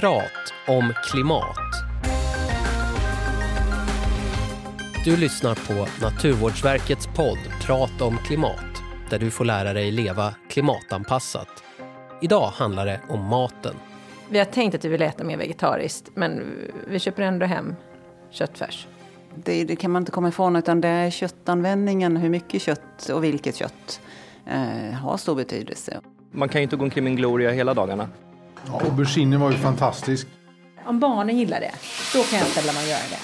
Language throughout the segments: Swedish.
Prat om klimat. Du lyssnar på Naturvårdsverkets podd Prat om klimat där du får lära dig leva klimatanpassat. Idag handlar det om maten. Vi har tänkt att vi vill äta mer vegetariskt men vi köper ändå hem köttfärs. Det, det kan man inte komma ifrån utan det är köttanvändningen, hur mycket kött och vilket kött eh, har stor betydelse. Man kan ju inte gå omkring med en gloria hela dagarna. Ja, auberginen var ju fantastisk. Om barnen gillar det, då kan jag ställa man göra det.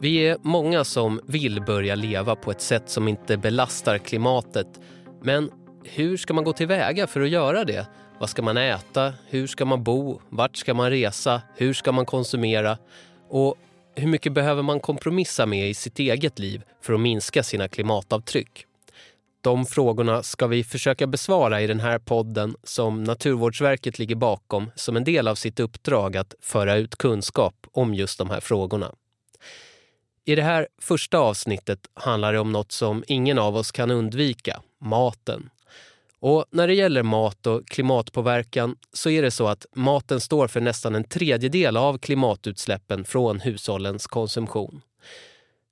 Vi är många som vill börja leva på ett sätt som inte belastar klimatet. Men hur ska man gå tillväga för att göra det? Vad ska man äta? Hur ska man bo? Vart ska man resa? Hur ska man konsumera? Och hur mycket behöver man kompromissa med i sitt eget liv för att minska sina klimatavtryck? De frågorna ska vi försöka besvara i den här podden som Naturvårdsverket ligger bakom som en del av sitt uppdrag att föra ut kunskap om just de här frågorna. I det här första avsnittet handlar det om något som ingen av oss kan undvika, maten. Och när det gäller mat och klimatpåverkan så är det så att maten står för nästan en tredjedel av klimatutsläppen från hushållens konsumtion.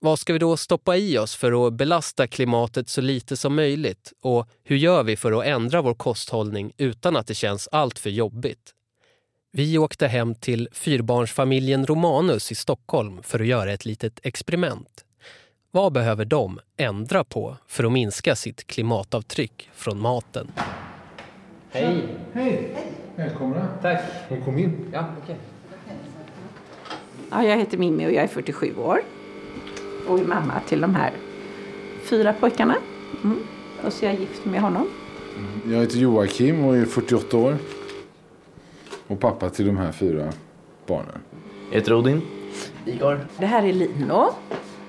Vad ska vi då stoppa i oss för att belasta klimatet så lite som möjligt? Och hur gör vi för att ändra vår kosthållning utan att det känns alltför jobbigt? Vi åkte hem till fyrbarnsfamiljen Romanus i Stockholm för att göra ett litet experiment. Vad behöver de ändra på för att minska sitt klimatavtryck från maten? Hej! Hej! Välkomna. Tack. Kom in. Ja, okej. Ja, jag heter Mimmi och jag är 47 år. Och är mamma till de här fyra pojkarna. Mm. Och så är jag gift med honom. Jag heter Joakim och är 48 år. Och pappa till de här fyra barnen. Jag heter Odin. Igor. Det här är Lino.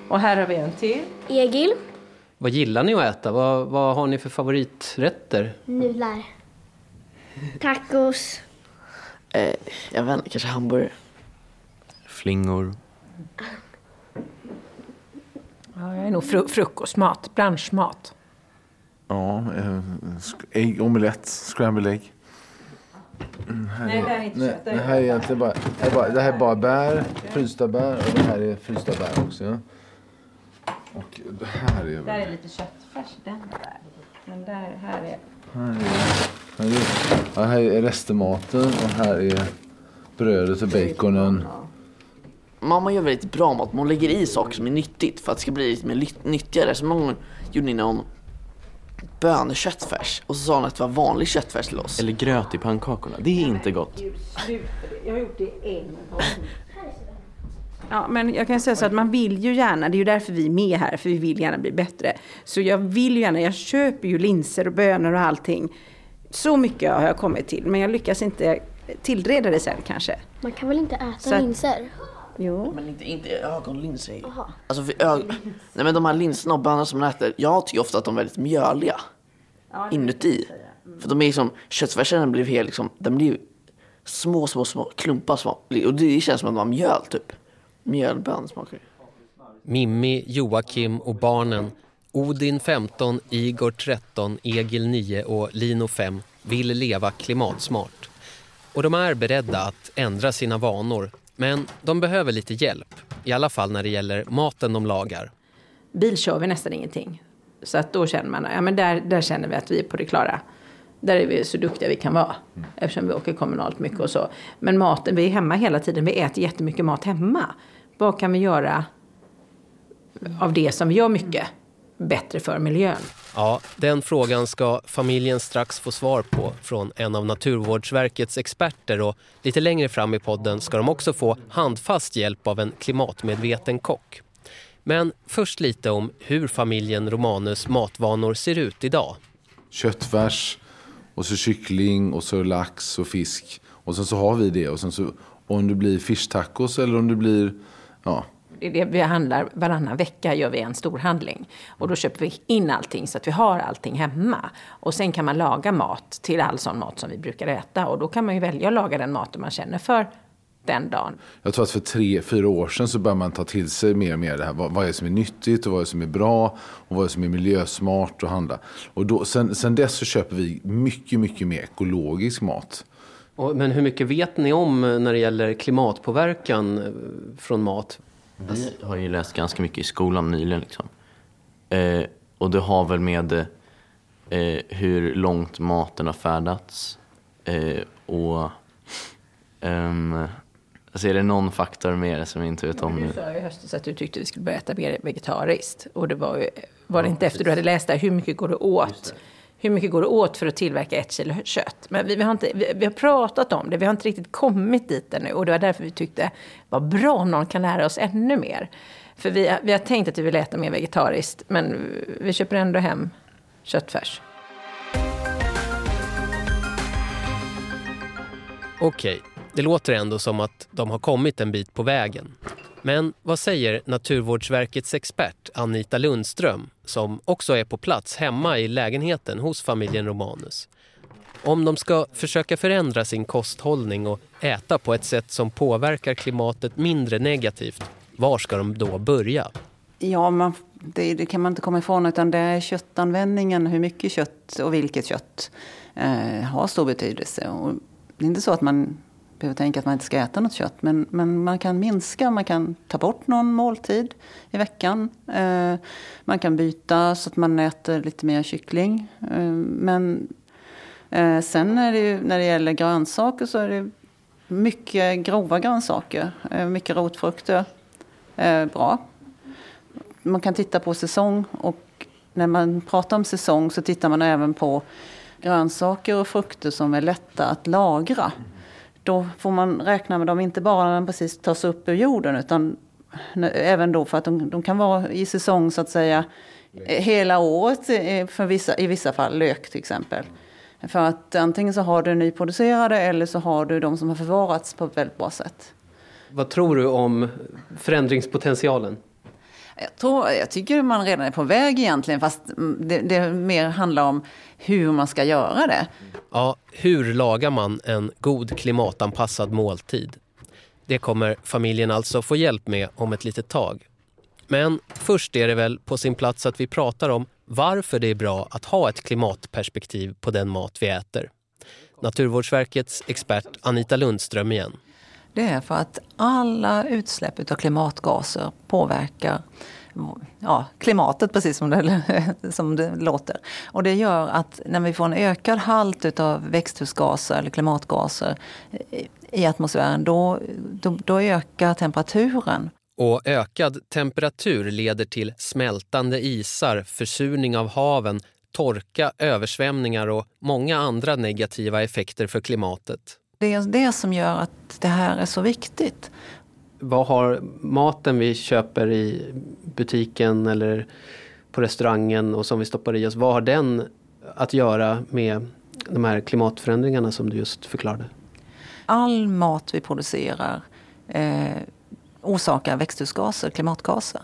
Och här har vi en till. Egil. Vad gillar ni att äta? Vad, vad har ni för favoriträtter? Nudlar. Tacos. Eh, jag vet inte, kanske hamburgare. Flingor. Ja, jag är nog fru frukostmat, branschmat. Ja, eh, ägg, omelett, scrambled egg. Mm, här Nej, det här är inte nej, kött, det det är här är egentligen bara, det här är bara, det här är bara bär, frysta bär och det här är frysta bär också. Ja. Och det här är Där väl... är lite köttfärs, den där. Men där, här är... Här är, här är, ja, här är restematen och här är brödet och baconen. Mamma gör väldigt bra mat, men hon lägger i saker som är nyttigt för att det ska bli lite mer nyttigare. Så många gånger gjorde ni någon böneköttfärs och så sa hon att det var vanlig köttfärs till oss. Eller gröt i pannkakorna. Det är inte gott. Jag har gjort det en gång. Ja, men jag kan säga så att man vill ju gärna, det är ju därför vi är med här, för vi vill gärna bli bättre. Så jag vill ju gärna, jag köper ju linser och bönor och allting. Så mycket har jag kommit till, men jag lyckas inte tillreda det sen kanske. Man kan väl inte äta Så att- linser? Jo. Men inte, inte ögonlinser. Alltså för ög... Nej men de här linserna och bönorna som man äter, jag tycker ofta att de är väldigt mjöliga. Inuti. För de är liksom, köttfärsen blir helt liksom, den blir små, små, små klumpar små. Och det känns som att de har mjöl typ. Mjölbönor smakar. Mimmi, Joakim och barnen Odin 15, Igor 13, Egil 9 och Lino 5 vill leva klimatsmart. Och de är beredda att ändra sina vanor. Men de behöver lite hjälp. I alla fall när det gäller maten de lagar. Bil kör vi nästan ingenting. Så att då känner man, ja men där, där känner vi att vi är på det klara. Där är vi så duktiga vi kan vara. Eftersom vi åker kommunalt mycket och så. Men maten, vi är hemma hela tiden. Vi äter jättemycket mat hemma. Vad kan vi göra av det som vi gör mycket bättre för miljön? Ja, den frågan ska familjen strax få svar på från en av Naturvårdsverkets experter och lite längre fram i podden ska de också få handfast hjälp av en klimatmedveten kock. Men först lite om hur familjen Romanus matvanor ser ut idag. köttfärs och så kyckling och så lax och fisk. Och sen så har vi det. Och sen så om det blir fish tacos eller om det blir, ja. Det är det vi handlar varannan vecka gör vi en stor handling. Och då köper vi in allting så att vi har allting hemma. Och sen kan man laga mat till all sån mat som vi brukar äta. Och då kan man ju välja att laga den maten man känner för den dagen. Jag tror att för tre, fyra år sedan så börjar man ta till sig mer och mer det här. Vad, vad är det som är nyttigt och vad är det som är bra och vad är det som är miljösmart att handla. Och då, sen, sen dess så köper vi mycket, mycket mer ekologisk mat. Men hur mycket vet ni om när det gäller klimatpåverkan eh, från mat? Vi har ju läst ganska mycket i skolan nyligen. Liksom. Eh, och det har väl med eh, hur långt maten har färdats. Eh, och ehm, alltså är det någon faktor mer som vi inte vet om Du nu? sa i höstas att du tyckte vi skulle börja äta mer vegetariskt. Och det var, ju, var det inte efter du hade läst det, hur mycket går det åt? Hur mycket går det åt för att tillverka ett kilo kött? Men vi, vi, har inte, vi, vi har pratat om det, vi har inte riktigt kommit dit ännu. Och det var därför vi tyckte, vad bra om någon kan lära oss ännu mer. För vi, vi har tänkt att vi vill äta mer vegetariskt, men vi köper ändå hem köttfärs. Okej, det låter ändå som att de har kommit en bit på vägen. Men vad säger Naturvårdsverkets expert Anita Lundström som också är på plats hemma i lägenheten hos familjen Romanus? Om de ska försöka förändra sin kosthållning och äta på ett sätt som påverkar klimatet mindre negativt, var ska de då börja? Ja, man, det, det kan man inte komma ifrån. Utan det är köttanvändningen, hur mycket kött och vilket kött eh, har stor betydelse. Och det är inte så att man behöver tänka att man inte ska äta något kött. Men, men man kan minska, man kan ta bort någon måltid i veckan. Eh, man kan byta så att man äter lite mer kyckling. Eh, men eh, sen är det ju, när det gäller grönsaker så är det mycket grova grönsaker. Eh, mycket rotfrukter. Eh, bra man kan titta på säsong och när man pratar om säsong så tittar man även på grönsaker och frukter som är lätta att lagra. Då får man räkna med dem inte bara när de precis tas upp ur jorden utan även då för att de, de kan vara i säsong så att säga hela året eh, för vissa, i vissa fall, lök till exempel. För att antingen så har du nyproducerade eller så har du de som har förvarats på ett väldigt bra sätt. Vad tror du om förändringspotentialen? Jag, tror, jag tycker man redan är på väg egentligen, fast det, det mer handlar om hur man ska göra det. Ja, hur lagar man en god klimatanpassad måltid? Det kommer familjen alltså få hjälp med om ett litet tag. Men först är det väl på sin plats att vi pratar om varför det är bra att ha ett klimatperspektiv på den mat vi äter. Naturvårdsverkets expert Anita Lundström igen. Det är för att alla utsläpp av klimatgaser påverkar ja, klimatet precis som det, som det låter. Och det gör att när vi får en ökad halt av växthusgaser eller klimatgaser i atmosfären då, då, då ökar temperaturen. Och ökad temperatur leder till smältande isar, försurning av haven, torka, översvämningar och många andra negativa effekter för klimatet. Det är det som gör att det här är så viktigt. Vad har maten vi köper i butiken eller på restaurangen och som vi stoppar i oss, vad har den att göra med de här klimatförändringarna som du just förklarade? All mat vi producerar eh, orsakar växthusgaser, klimatgaser.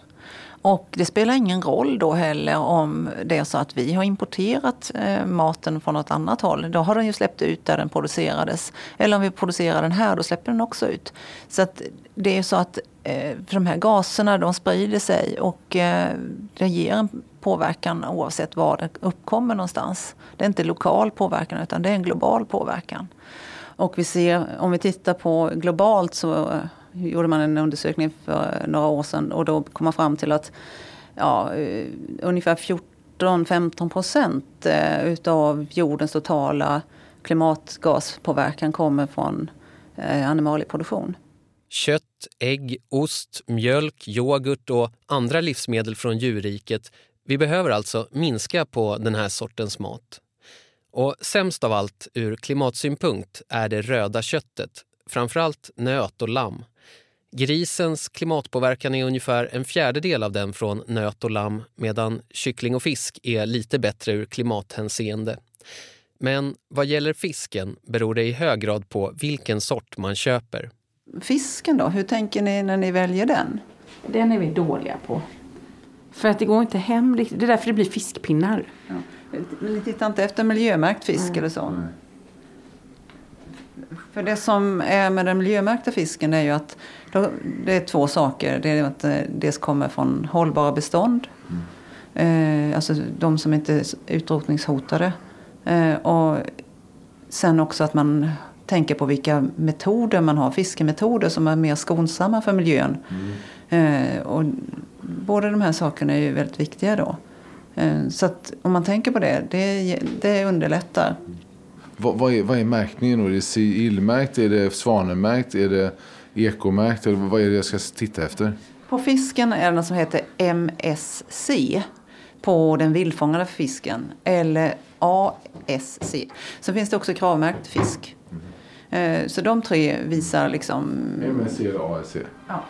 Och det spelar ingen roll då heller om det är så att vi har importerat eh, maten från något annat håll. Då har den ju släppt ut där den producerades. Eller om vi producerar den här, då släpper den också ut. Så att det är så att eh, för de här gaserna de sprider sig och eh, det ger en påverkan oavsett var det uppkommer någonstans. Det är inte lokal påverkan utan det är en global påverkan. Och vi ser, om vi tittar på globalt så eh, gjorde man en undersökning för några år sedan och då kom man fram till att ja, eh, ungefär 14-15 procent eh, utav jordens totala klimatgaspåverkan kommer från eh, animalieproduktion. Kött, ägg, ost, mjölk, yoghurt och andra livsmedel från djurriket. Vi behöver alltså minska på den här sortens mat. Och sämst av allt ur klimatsynpunkt är det röda köttet, framförallt nöt och lamm. Grisens klimatpåverkan är ungefär en fjärdedel av den från nöt och lamm medan kyckling och fisk är lite bättre ur klimathänseende. Men vad gäller fisken beror det i hög grad på vilken sort man köper. Fisken då, hur tänker ni när ni väljer den? Den är vi dåliga på. För att det går inte hem riktigt. Det är därför det blir fiskpinnar. Ja. Men ni tittar inte efter miljömärkt fisk mm. eller så? För det som är med den miljömärkta fisken är ju att det är två saker. Det är att eh, det kommer från hållbara bestånd. Mm. Eh, alltså de som inte är utrotningshotade. Eh, och sen också att man tänker på vilka metoder man har, fiskemetoder som är mer skonsamma för miljön. Eh, och båda de här sakerna är ju väldigt viktiga då. Eh, så att om man tänker på det, det, det underlättar. Vad, vad, är, vad är märkningen då? Är det siillmärkt? Är det svanenmärkt? Är det ekomärkt? Eller vad är det jag ska titta efter? På fisken är det något som heter MSC på den vildfångade fisken. Eller ASC. Så finns det också kravmärkt fisk. Eh, Så de tre visar liksom... MSC eller ASC? Ja.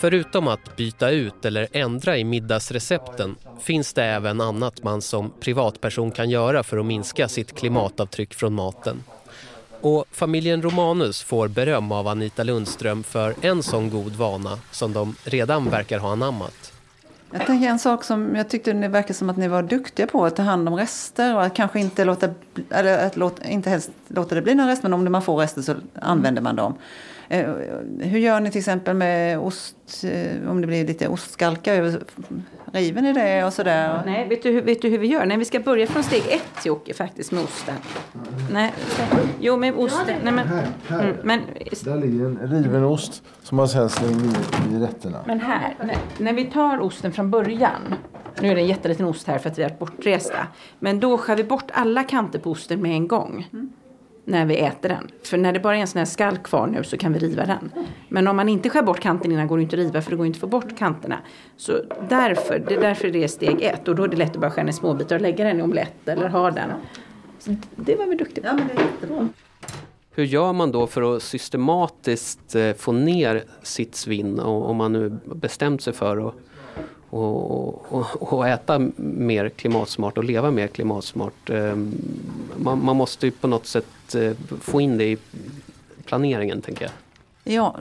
Förutom att byta ut eller ändra i middagsrecepten finns det även annat man som privatperson kan göra för att minska sitt klimatavtryck från maten. Och familjen Romanus får beröm av Anita Lundström för en sån god vana som de redan verkar ha anammat. Jag tänker en sak som jag tyckte det verkar som att ni var duktiga på att ta hand om rester och att kanske inte låta, eller att låta, inte helst låta det bli några rester men om man får rester så använder man dem. Eh, Hur gör ni till exempel med ost, eh, om det blir lite ostskalka över, river ni det och sådär? Nej, vet du, hur- vet du hur vi gör? Nej, vi ska börja från steg ett, Jocke, faktiskt, med osten. Nej, jo, med osten. Nej, men, mm, men, Där ligger en riven ost som man sen slänger i, i rätterna. men här, när, när vi tar osten från början. Nu är det en jätteliten ost här för att vi är bortresta. Men då skär vi bort alla kanter på osten med en gång. När vi äter den. För när det bara är en sån här skall kvar nu så kan vi riva den. Men om man inte skär bort kanten innan går det inte att riva för det går inte att få bort kanterna. Så därför, det är därför det är steg ett. Och då är det lätt att bara skära ner småbitar och lägga den i omelett eller ha den. Så det var vi duktiga på. Hur gör man då för att systematiskt eh, få ner sitt svinn om man nu bestämt sig för att och, och, och äta mer klimatsmart och leva mer klimatsmart. Ehm, man, man måste ju på något sätt eh, få in det i planeringen tänker jag. Ja,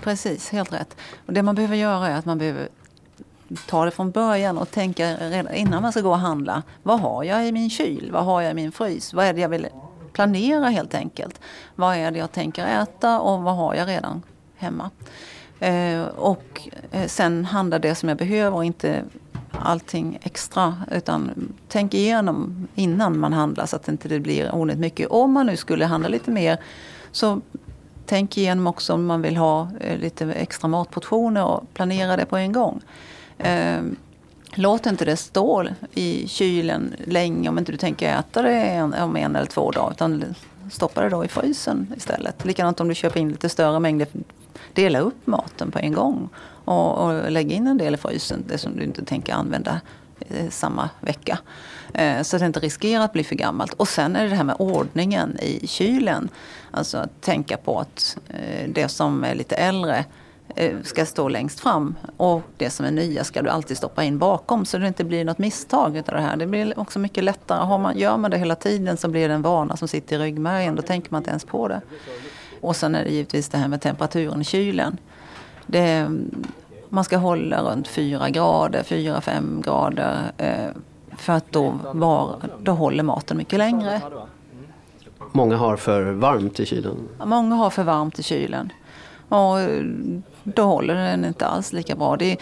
precis. Helt rätt. Och det man behöver göra är att man behöver ta det från början och tänka redan innan man ska gå och handla. Vad har jag i min kyl? Vad har jag i min frys? Vad är det jag vill planera helt enkelt? Vad är det jag tänker äta och vad har jag redan hemma? Eh, och eh, sen handla det som jag behöver och inte allting extra. Utan tänk igenom innan man handlar så att det inte blir onödigt mycket. Om man nu skulle handla lite mer så tänk igenom också om man vill ha eh, lite extra matportioner och planera det på en gång. Eh, låt inte det stå i kylen länge om inte du tänker äta det en, om en eller två dagar. Utan stoppa det då i frysen istället. Likadant om du köper in lite större mängder. Dela upp maten på en gång. Och, och lägg in en del i frysen, det som du inte tänker använda eh, samma vecka. Eh, så att det inte riskerar att bli för gammalt. Och sen är det det här med ordningen i kylen. Alltså att tänka på att eh, det som är lite äldre ska stå längst fram och det som är nya ska du alltid stoppa in bakom så det inte blir något misstag utav det här. Det blir också mycket lättare. Har man, gör man det hela tiden så blir det en vana som sitter i ryggmärgen. Då tänker man inte ens på det. Och sen är det givetvis det här med temperaturen i kylen. Det, man ska hålla runt 4 grader, 4-5 grader. Eh, för att då, var, då håller maten mycket längre. Många har för varmt i kylen. Många har för varmt i kylen. Och eh, då håller den inte alls lika bra. Det,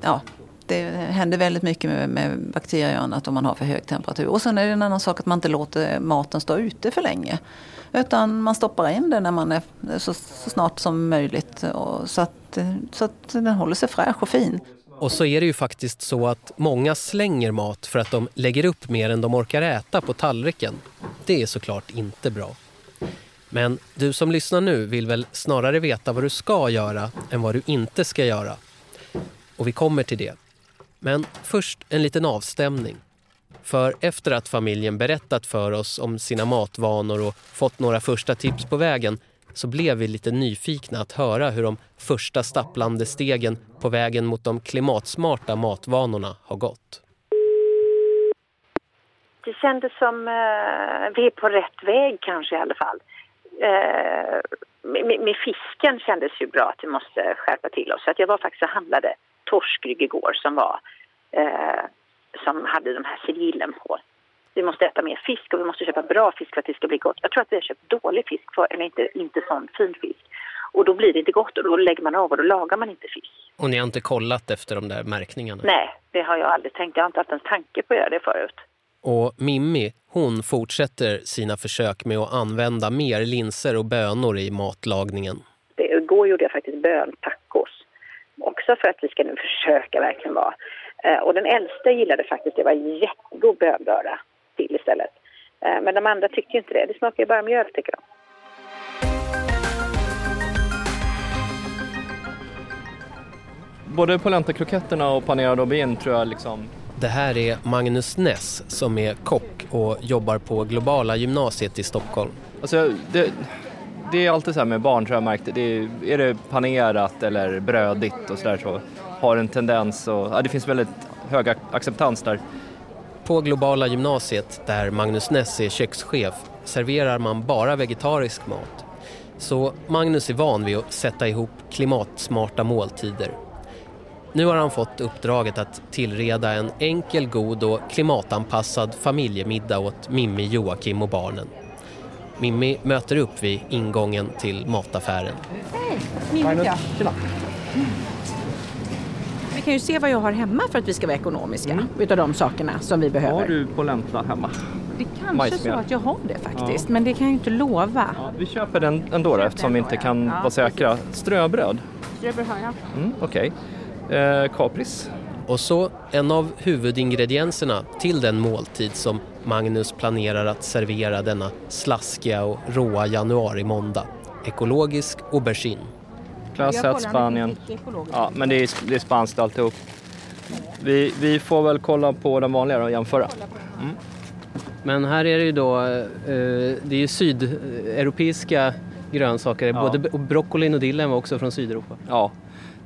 ja, det händer väldigt mycket med, med bakterier och annat om man har för hög temperatur. Och sen är det en annan sak att man inte låter maten stå ute för länge. Utan man stoppar in den när man är så, så snart som möjligt. Och så, att, så att den håller sig fräsch och fin. Och så är det ju faktiskt så att många slänger mat för att de lägger upp mer än de orkar äta på tallriken. Det är såklart inte bra. Men du som lyssnar nu vill väl snarare veta vad du ska göra än vad du inte ska göra. Och vi kommer till det. Men först en liten avstämning. För efter att familjen berättat för oss om sina matvanor och fått några första tips på vägen så blev vi lite nyfikna att höra hur de första stapplande stegen på vägen mot de klimatsmarta matvanorna har gått. Det kändes som eh, vi är på rätt väg kanske i alla fall. Eh, med, med fisken kändes ju bra att vi måste skärpa till oss. Så att jag var faktiskt och handlade torskrygg igår som var eh, som hade de här sigillen på. Vi måste äta mer fisk och vi måste köpa bra fisk för att det ska bli gott. Jag tror att vi har köpt dålig fisk, för, eller inte, inte sån fin fisk. Och då blir det inte gott och då lägger man av och då lagar man inte fisk. Och ni har inte kollat efter de där märkningarna? Nej, det har jag aldrig tänkt. Jag har inte haft en tanke på att göra det förut. Och Mimmi, hon fortsätter sina försök med att använda mer linser och bönor i matlagningen. Igår gjorde jag faktiskt böntacos. Också för att vi ska nu försöka verkligen vara. Eh, och den äldsta gillade faktiskt det var jättegod bönbörda till istället. Eh, men de andra tyckte inte det. Det smakar ju bara mjöl tycker de. Både polentakroketterna och panerad aubergine tror jag liksom... Det här är Magnus Ness som är kock och jobbar på Globala gymnasiet i Stockholm. Alltså, det, det är alltid så här med barn tror jag märkt. Det är, är det panerat eller brödigt och sådär så har en tendens och ja, det finns väldigt hög acceptans där. På Globala gymnasiet, där Magnus Ness är kökschef, serverar man bara vegetarisk mat. Så Magnus är van vid att sätta ihop klimatsmarta måltider. Nu har han fått uppdraget att tillreda en enkel, god och klimatanpassad familjemiddag åt Mimmi, Joakim och barnen. Mimmi möter upp vid ingången till mataffären. Hej, Mimmi ja. Vi kan ju se vad jag har hemma för att vi ska vara ekonomiska mm. utav de sakerna som vi behöver. Har du polenta hemma? Det är kanske Majsmjöl. så att jag har det faktiskt, ja. men det kan jag ju inte lova. Ja, vi köper den ändå då, eftersom vi inte kan ja. vara säkra. Ströbröd? Ströbröd har jag. Mm, Okej. Okay. Eh, kapris? Och så en av huvudingredienserna till den måltid som Magnus planerar att servera denna slaskiga och råa januari-måndag. Ekologisk aubergine. Klass 1 Spanien. Ja, men det är, det är spanskt alltihop. Vi, vi får väl kolla på den vanliga och jämföra. Mm. Men här är det ju då, eh, det är ju sydeuropeiska grönsaker. Ja. Både broccolin och dillen var också från Sydeuropa. Ja,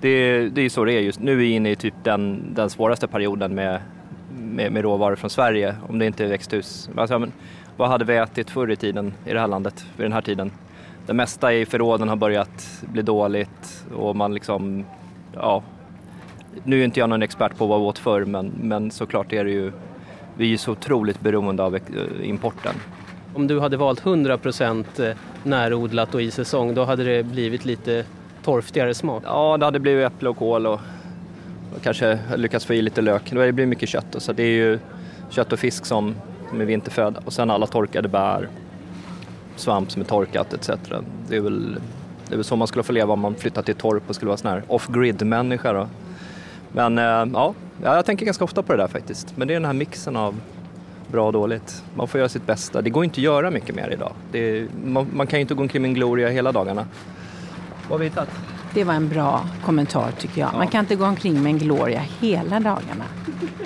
det, är så det är just nu. är vi inne i typ den, den svåraste perioden med, med, med råvaror från Sverige, om det inte är växthus. Alltså, men, vad hade vi ätit förr i tiden i det här landet vid den här tiden? Det mesta i förråden har börjat bli dåligt och man liksom, ja, nu är inte jag någon expert på vad vi åt förr men, men såklart är det ju, vi är så otroligt beroende av importen. Om du hade valt 100% eh, närodlat och i säsong då hade det blivit lite torftigare smak? Ja, det hade blivit äpple och kål och kanske lyckats få i lite lök. Det blir mycket kött, så det är ju kött och fisk som, som är vinterföda och sen alla torkade bär, svamp som är torkat etc. Det är väl, det är väl så man skulle få leva om man flyttade till torp och skulle vara sån här off-grid-människa då. Men eh, ja, jag tänker ganska ofta på det där faktiskt. Men det är den här mixen av bra och dåligt. Man får göra sitt bästa. Det går inte att göra mycket mer idag. Är, man, man, kan ju inte gå omkring med en gloria hela dagarna. Vad har vi hittat? Det var en bra kommentar tycker jag. Ja. Man kan inte gå omkring med en Gloria hela dagarna.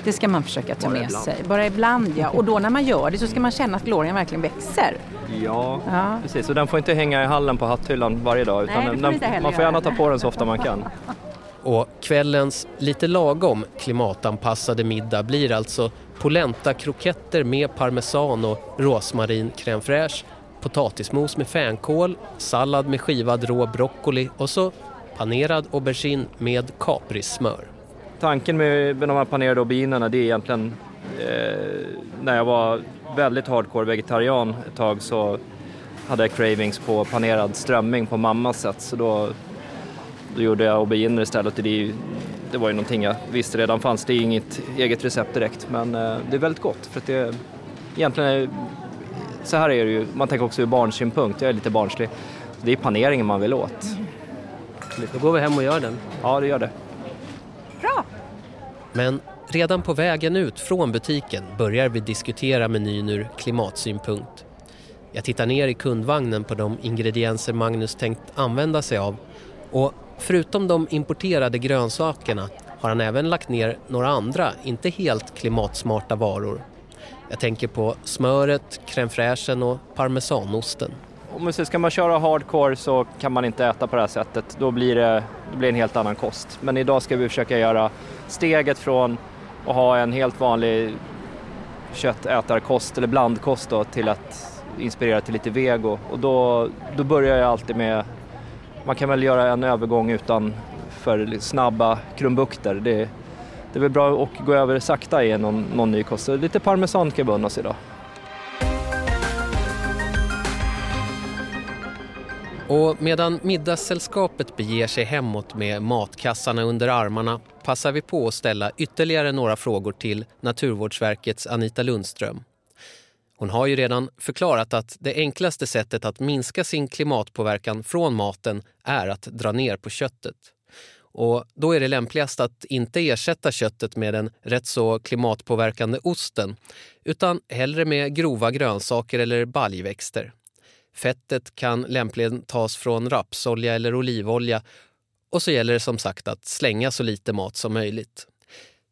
Det ska man försöka ta Bara med ibland. sig. Bara ibland ja. Och då när man gör det så ska man känna att Glorian verkligen växer. Ja, ja. precis. Och den får inte hänga i hallen på hatthyllan varje dag. Utan Nej, den, den, man får gärna ta på den så ofta man kan. Och kvällens lite lagom klimatanpassade middag blir alltså polenta kroketter med parmesan och rosmarin crème fraîche potatismos med fänkål, sallad med skivad rå broccoli och så panerad aubergine med kaprissmör. Tanken med de här panerade auberginerna det är egentligen eh, när jag var väldigt hardcore vegetarian ett tag så hade jag cravings på panerad strömming på mammas sätt så då, då gjorde jag auberginer istället. Det, det var ju någonting jag visste redan fanns. Det är inget eget recept direkt men eh, det är väldigt gott för att det egentligen är... så här är det ju, man tänker också ur barnsynpunkt, jag är lite barnslig. Det är paneringen man vill åt. Då går vi hem och gör den. Ja, det gör det. Bra! Men redan på vägen ut från butiken börjar vi diskutera menyn ur klimatsynpunkt. Jag tittar ner i kundvagnen på de ingredienser Magnus tänkt använda sig av och förutom de importerade grönsakerna har han även lagt ner några andra, inte helt klimatsmarta varor jag tänker på smöret, crème fraîchen och parmesanosten. Om man ska man köra hardcore så kan man inte äta på det här sättet. Då blir det, det blir en helt annan kost. Men idag ska vi försöka göra steget från att ha en helt vanlig köttätarkost eller blandkost då, till att inspirera till lite vego. Och då, då börjar jag alltid med, man kan väl göra en övergång utan för snabba krumbukter. Det, det är väl bra att gå över sakta i någon, någon ny kost. Lite parmesan kan vi unna oss idag. Och medan middagssällskapet beger sig hemåt med matkassarna under armarna passar vi på att ställa ytterligare några frågor till Naturvårdsverkets Anita Lundström. Hon har ju redan förklarat att det enklaste sättet att minska sin klimatpåverkan från maten är att dra ner på köttet. Och då är det lämpligast att inte ersätta köttet med den rätt så klimatpåverkande osten utan hellre med grova grönsaker eller baljväxter. Fettet kan lämpligen tas från rapsolja eller olivolja och så gäller det som sagt att slänga så lite mat som möjligt.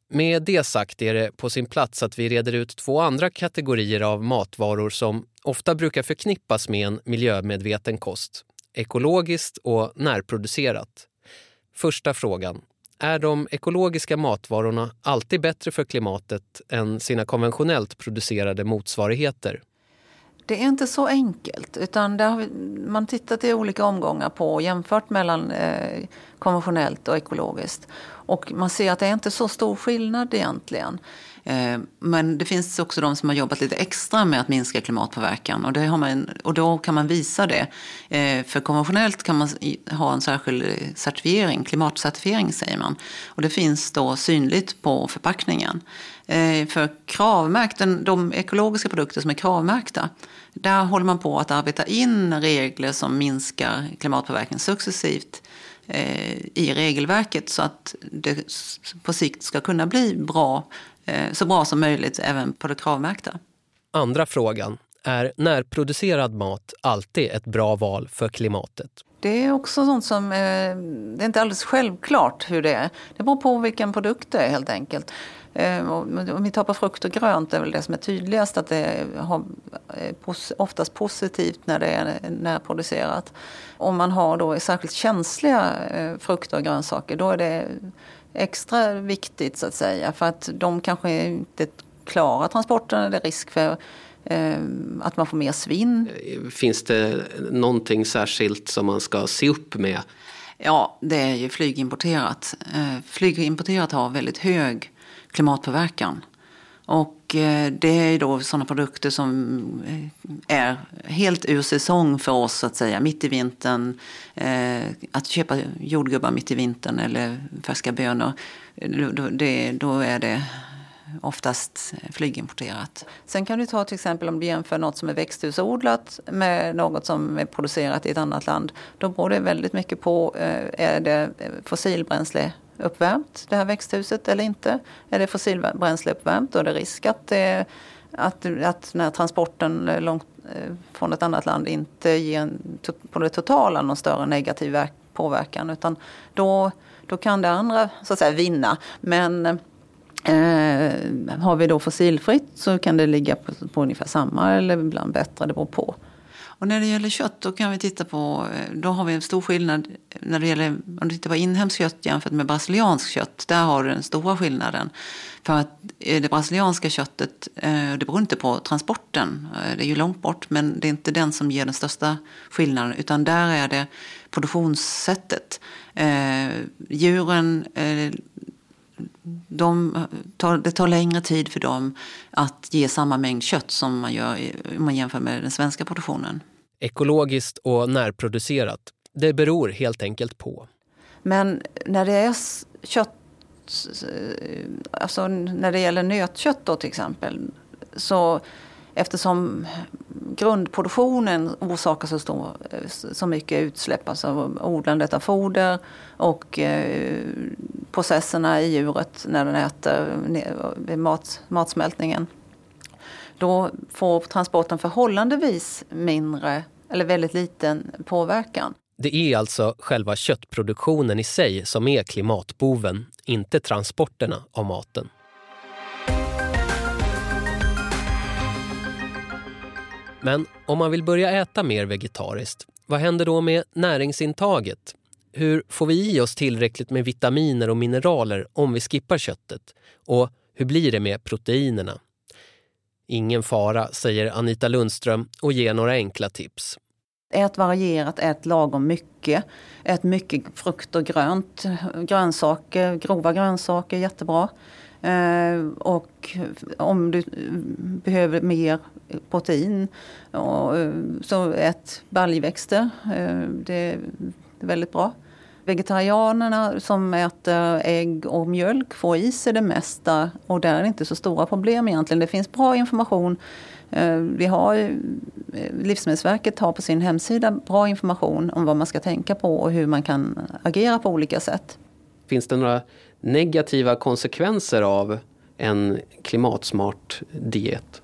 Med det sagt är det på sin plats att vi reder ut två andra kategorier av matvaror som ofta brukar förknippas med en miljömedveten kost. Ekologiskt och närproducerat. Första frågan. Är de ekologiska matvarorna alltid bättre för klimatet än sina konventionellt producerade motsvarigheter? Det är inte så enkelt. utan har vi, Man tittat i olika omgångar på och jämfört mellan eh, konventionellt och ekologiskt. Och man ser att det är inte så stor skillnad egentligen. Eh, men det finns också de som har jobbat lite extra med att minska klimatpåverkan och, det har man, och då kan man visa det. Eh, för konventionellt kan man ha en särskild certifiering, klimatcertifiering säger man. Och det finns då synligt på förpackningen. Eh, för kravmärkten, de ekologiska produkter som är kravmärkta, där håller man på att arbeta in regler som minskar klimatpåverkan successivt i regelverket så att det på sikt ska kunna bli bra så bra som möjligt även på det kravmärkta. Andra frågan. Är närproducerad mat alltid ett bra val för klimatet? Det är också sånt som, eh, det är inte alldeles självklart hur det är. Det beror på vilken produkt det är helt enkelt. Eh, om vi tar på frukt och grönt är väl det som är tydligast att det har oftast positivt när det är närproducerat. Om man har då särskilt känsliga frukter och grönsaker då är det extra viktigt så att säga. För att de kanske inte klarar transporten. Det är risk för eh, att man får mer svinn. Finns det någonting särskilt som man ska se upp med? Ja, det är ju flygimporterat. Eh, flygimporterat har väldigt hög klimatpåverkan. Och Eh, det är då sådana produkter som eh, är helt ur säsong för oss så att säga. Mitt i vintern. Eh, att köpa jordgubbar mitt i vintern eller färska bönor. Då är det oftast flygimporterat. Sen kan du ta till exempel om du jämför något som är växthusodlat med något som är producerat i ett annat land. Då beror det väldigt mycket på, är det fossilbränsle uppvärmt, det här växthuset, eller inte? Är det fossilbränsleuppvärmt då är det risk att, det, att, att när transporten långt eh, från ett annat land inte ger på det totala någon större negativ påverkan. Utan då, då kan det andra så att säga vinna. Men eh, har vi då fossilfritt så kan det ligga på, på ungefär samma eller ibland bättre, det beror på. Och när det gäller kött då kan vi titta på, eh, då har vi en stor skillnad när det gäller, om du tittar på inhemskt kött jämfört med brasilianskt kött. Där har du den stora skillnaden. För att eh, det brasilianska köttet, eh, det beror inte på transporten, det är ju långt bort, men det är inte den som ger den största skillnaden. Utan där är det produktionssättet. Djuren de tar, det tar längre tid för dem att ge samma mängd kött som man gör om man jämför med den svenska produktionen. Ekologiskt och närproducerat, det beror helt enkelt på. Men när det är kött, alltså när det gäller nötkött då till exempel, så eftersom grundproduktionen orsakar så, stor, så mycket utsläpp, alltså odlandet av foder och eh, processerna i djuret när den äter vid mat, matsmältningen. Då får transporten förhållandevis mindre eller väldigt liten påverkan. Det är alltså själva köttproduktionen i sig som är klimatboven, inte transporterna av maten. Men om man vill börja äta mer vegetariskt, vad händer då med näringsintaget? Hur får vi i oss tillräckligt med vitaminer och mineraler om vi skippar köttet? Och hur blir det med proteinerna? Ingen fara, säger Anita Lundström och ger några enkla tips. Ät varierat, ät lagom mycket. Ät mycket frukt och grönt. Grönsaker, grova grönsaker, jättebra. Eh, och om du behöver mer protein eh, så ät baljväxter. Eh, det är väldigt bra. Vegetarianerna som äter ägg och mjölk får i sig det mesta och där är det inte så stora problem egentligen. Det finns bra information eh, vi har, eh, Livsmedelsverket har på sin hemsida bra information om vad man ska tänka på och hur man kan agera på olika sätt. Finns det några negativa konsekvenser av en klimatsmart diet?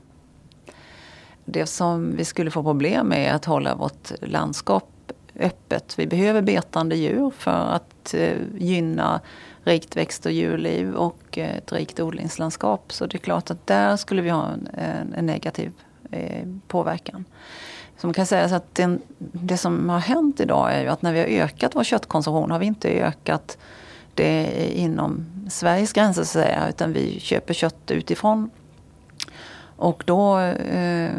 Det som vi skulle få problem med är att hålla vårt landskap öppet. Vi behöver betande djur för att eh, gynna rikt växt och djurliv och eh, ett rikt odlingslandskap. Så det är klart att där skulle vi ha en, en negativ eh, påverkan. Som kan sägas att den, det som har hänt idag är ju att när vi har ökat vår köttkonsumtion har vi inte ökat det inom Sveriges gränser så att säga, utan vi köper kött utifrån. Och då eh,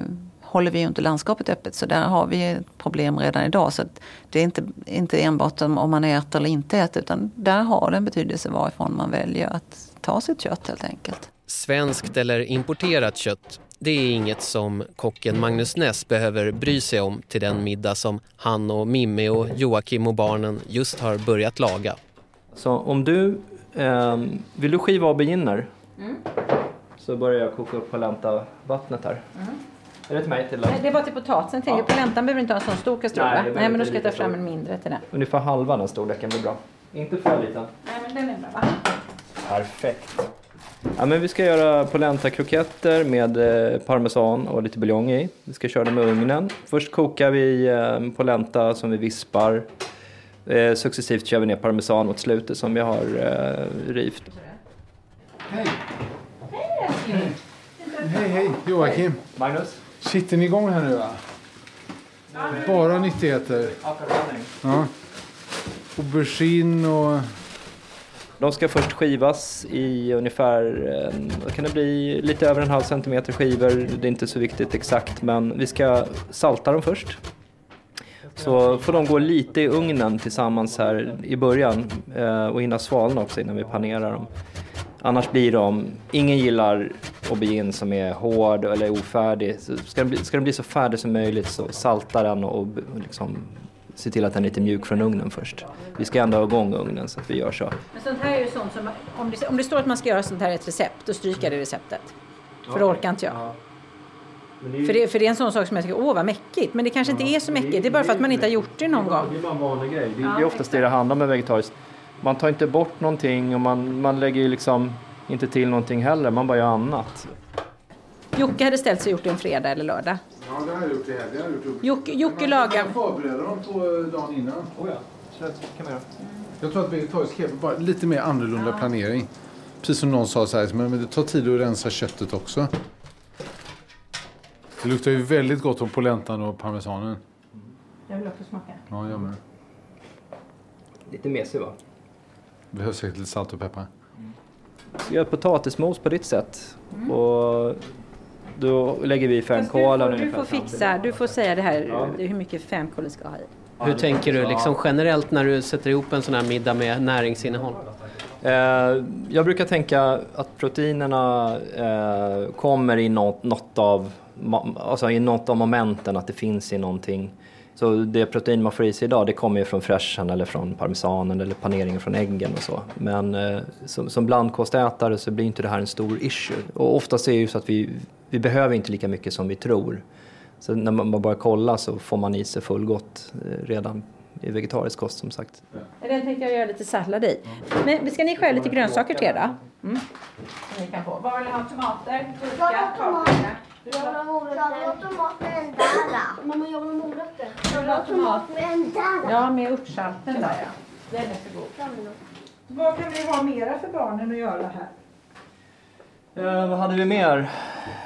håller vi ju inte landskapet öppet. Så där har vi ett problem redan idag. Så det är inte, inte enbart om man äter eller inte äter utan där har det en betydelse varifrån man väljer att ta sitt kött helt enkelt. Svenskt eller importerat kött, det är inget som kocken Magnus Ness behöver bry sig om till den middag som han och Mimmi och Joakim och barnen just har börjat laga. Så om du, eh, vill du skiva auberginer? Mm. Så börjar jag koka upp polenta vattnet här. Mm. Är det till mig? Till Nej, det var till potatisen. Tänker ja. Poläntan behöver inte ha en sån stor kastrull Nej, Nej, men då ska jag ta fram en mindre till den. Ungefär halva den storleken blir bra. Inte för liten. Nej, men den är bra va? Perfekt. Ja, men vi ska göra polenta-kroketter med eh, parmesan och lite buljong i. Vi ska köra dem i ugnen. Först kokar vi eh, polenta som vi vispar. Eh, successivt kör vi ner parmesan mot slutet som vi har eh, rivt. Hej! Hej! Hej, hej! Joakim! Magnus? Sitter ni igång här nu va? Bara nyttigheter? Ja. Aubergine och... De ska först skivas i ungefär, vad kan det bli, lite över en halv centimeter skivor. Det är inte så viktigt exakt men vi ska salta dem först. Så får de gå lite i ugnen tillsammans här i början eh, och hinna svalna också innan vi panerar dem. Annars blir de, ingen gillar aubergine som är hård eller ofärdig. Så ska, den bli, ska den bli så färdig som möjligt så salta den och liksom se till att den är lite mjuk från ugnen först. Vi ska ändå ha igång ugnen så att vi gör så. Men sånt här är ju sånt som, om det, om det står att man ska göra sånt här i ett recept, då stryker jag det receptet. För det orkar inte jag. Ja. Det för, det, för det är en sån sak som jag tycker, åh vad mäckigt. Men det kanske inte är så mäckigt, det är bara för att man inte har gjort det någon gång. Det är bara en vanlig grej. Det, är oftast det det handlar med vegetariskt. Man tar inte bort någonting och man, man lägger liksom inte till någonting heller, man bara gör annat. Jocke hade ställt sig och gjort det en fredag eller lördag. Ja, det har jag gjort i helgen. Jocke, Jocke lagar... Man förbereda dem på dagen innan. Oh ja, så kan man göra. Jag tror att vegetariskt kebab bara lite mer annorlunda ja. planering. Precis som någon sa så här, men det tar tid att rensa köttet också. Det luktar ju väldigt gott om polentan och parmesanen. Jag vill också smaka. Ja, jag med. Lite mesig va? Behövs säkert lite salt och peppar. Så gör potatismos på ditt sätt. Mm. Och då lägger vi fänkål. Du, du får fixa, du får säga det här ja. hur mycket fänkål du ska ha i. Hur tänker du liksom generellt när du sätter ihop en sån här middag med näringsinnehåll? Eh, jag brukar tänka att proteinerna eh, kommer i något, något av, alltså i något av momenten, att det finns i någonting så det protein man får i sig idag det kommer ju från fräschen eller från parmesanen eller paneringen från äggen och så. Men eh, som, som blandkostätare så blir inte det här en stor issue. Och oftast är det ju så att vi, vi behöver inte lika mycket som vi tror. Så när man börjar kolla så får man i sig fullgott eh, redan i vegetarisk kost som sagt. Den tänkte jag göra lite sallad i. Men ska ni skära lite grönsaker till då? Mm. Ni kan få. Vad vill ni ha? Tomater? Gurka? Jag vill ha tomat med en där. Mamma, jag vill ha morötter. Jag vill ha tomat med en där. Ja, med örtsalten där ja. Den är så god. Vad kan vi ha mera för barnen att göra här? Eh, vad hade vi mer?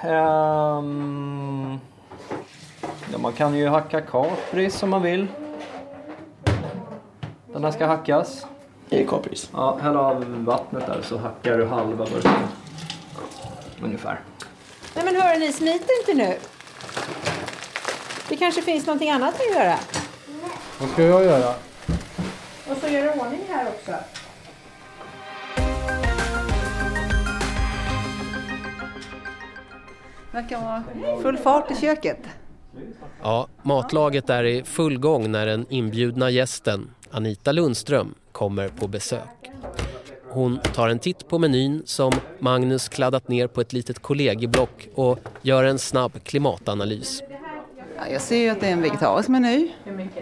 Um, ja, man kan ju hacka kapris om man vill. Den här ska hackas. I kapris? Ja, häll av vattnet där så hackar du halva burken. Ungefär. Nej men hörni, ni smiter inte nu. Det kanske finns någonting annat att göra? Vad ska jag göra? Och så gör du ordning här också. verkar vara full fart i köket. Ja, matlaget är i full gång när den inbjudna gästen, Anita Lundström, kommer på besök. Hon tar en titt på menyn som Magnus kladdat ner på ett litet kollegieblock och gör en snabb klimatanalys. Jag ser ju att det är en vegetarisk meny.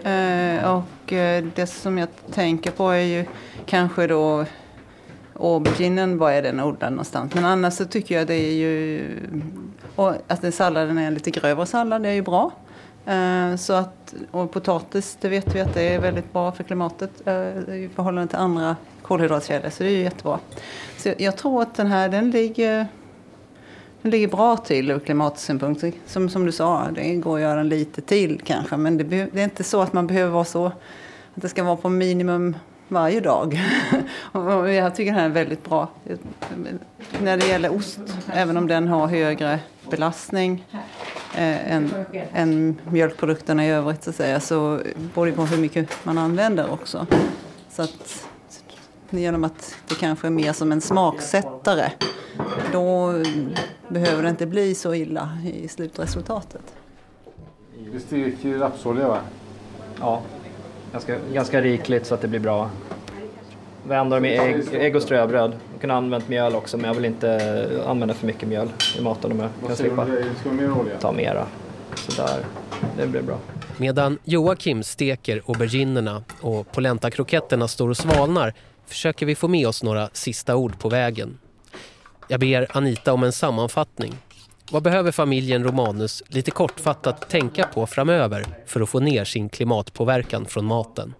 Eh, och eh, det som jag tänker på är ju kanske då auberginen, var är den odlad någonstans? Men annars så tycker jag det är ju... Och att den salladen är en lite grövre sallad, det är ju bra. Eh, så att, och potatis, det vet vi att det är väldigt bra för klimatet eh, i förhållande till andra kolhydratkällor, så det är ju jättebra. Så jag tror att den här, den ligger den ligger bra till ur klimatsynpunkt. Som, som du sa, det går att göra den lite till kanske. Men det, det, är inte så att man behöver vara så, att det ska vara på minimum varje dag. och jag tycker den här är väldigt bra. När det gäller ost, även om den har högre belastning eh, än, än mjölkprodukterna i övrigt så, att säga, så beror det på hur mycket man använder också. Så att, genom att det kanske är mer som en smaksättare då behöver det inte bli så illa i slutresultatet. Vi steker rapsolja va? Ja, ganska, ganska rikligt så att det blir bra. Vi använder med ägg, ägg och ströbröd. Jag kunde använt mjöl också men jag vill inte använda för mycket mjöl i maten om jag kan slippa. Ska mer olja? Ta mera. Sådär, det blir bra. Medan Joakim steker auberginerna och polentakroketterna står och svalnar försöker vi få med oss några sista ord på vägen. Jag ber Anita om en sammanfattning. Vad behöver familjen Romanus lite kortfattat tänka på framöver för att få ner sin klimatpåverkan från maten?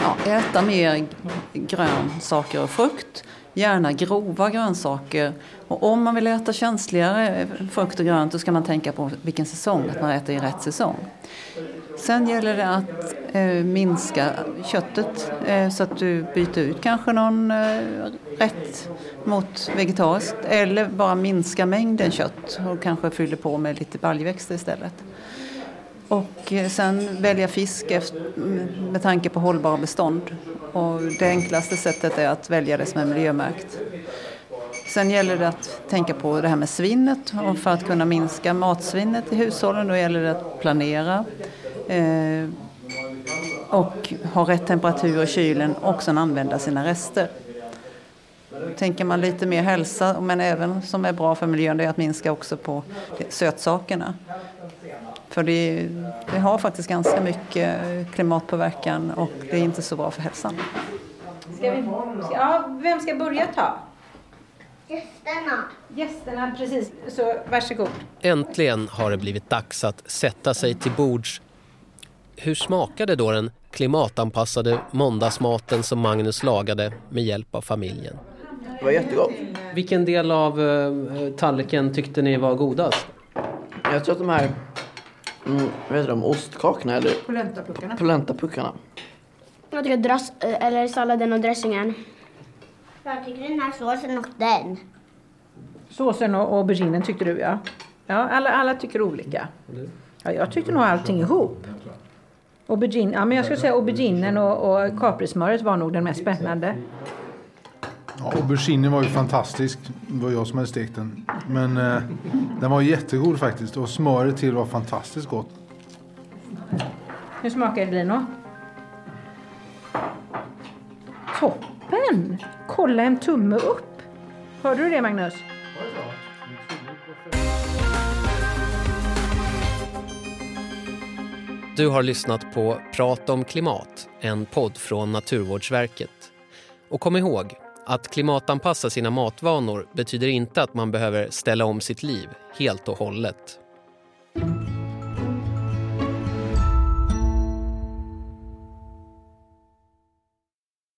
Ja, äta mer grönsaker och frukt. Gärna grova grönsaker. Och om man vill äta känsligare frukt och grönt då ska man tänka på vilken säsong, att man äter i rätt säsong. Sen gäller det att eh, minska köttet eh, så att du byter ut kanske någon eh, rätt mot vegetariskt eller bara minska mängden kött och kanske fyller på med lite baljväxter istället. Och eh, sen välja fisk efter, med tanke på hållbara bestånd. Och det enklaste sättet är att välja det som är miljömärkt. Sen gäller det att tänka på det här med svinnet och för att kunna minska matsvinnet i hushållen då gäller det att planera och ha rätt temperatur i kylen och sen använda sina rester. Tänker man lite mer hälsa, men även som är bra för miljön, det är att minska också på sötsakerna. För det, det har faktiskt ganska mycket klimatpåverkan och det är inte så bra för hälsan. Ska vi, ja, vem ska börja ta? Gästerna. Gästerna, precis. Så varsågod. Äntligen har det blivit dags att sätta sig till bords. Hur smakade då den klimatanpassade måndagsmaten som Magnus lagade med hjälp av familjen? Det var jättegott. Vilken del av uh, tallriken tyckte ni var godast? Jag tror att de här, mm, vad heter de, ostkakorna eller Polentapuckarna. polentapuckarna. Jag tycker dress, eller salladen och dressingen. Jag tycker den här såsen och den. Såsen och auberginen tyckte du ja. Ja, alla, alla tycker olika. Ja, jag tyckte nog allting ihop. Aubergine, ja, men jag skulle säga auberginen och, och kaprismöret var nog den mest spännande. Ja, auberginen var ju fantastisk. Det var jag som hade stekt den. Men eh, den var jättegod faktiskt. Och smöret till var fantastiskt gott. Hur smakar det Lino? Toppen! Kolla en tumme upp. Hörde du det Magnus? Du har lyssnat på Prat om klimat, en podd från Naturvårdsverket. Och kom ihåg, att klimatanpassa sina matvanor betyder inte att man behöver ställa om sitt liv helt och hållet.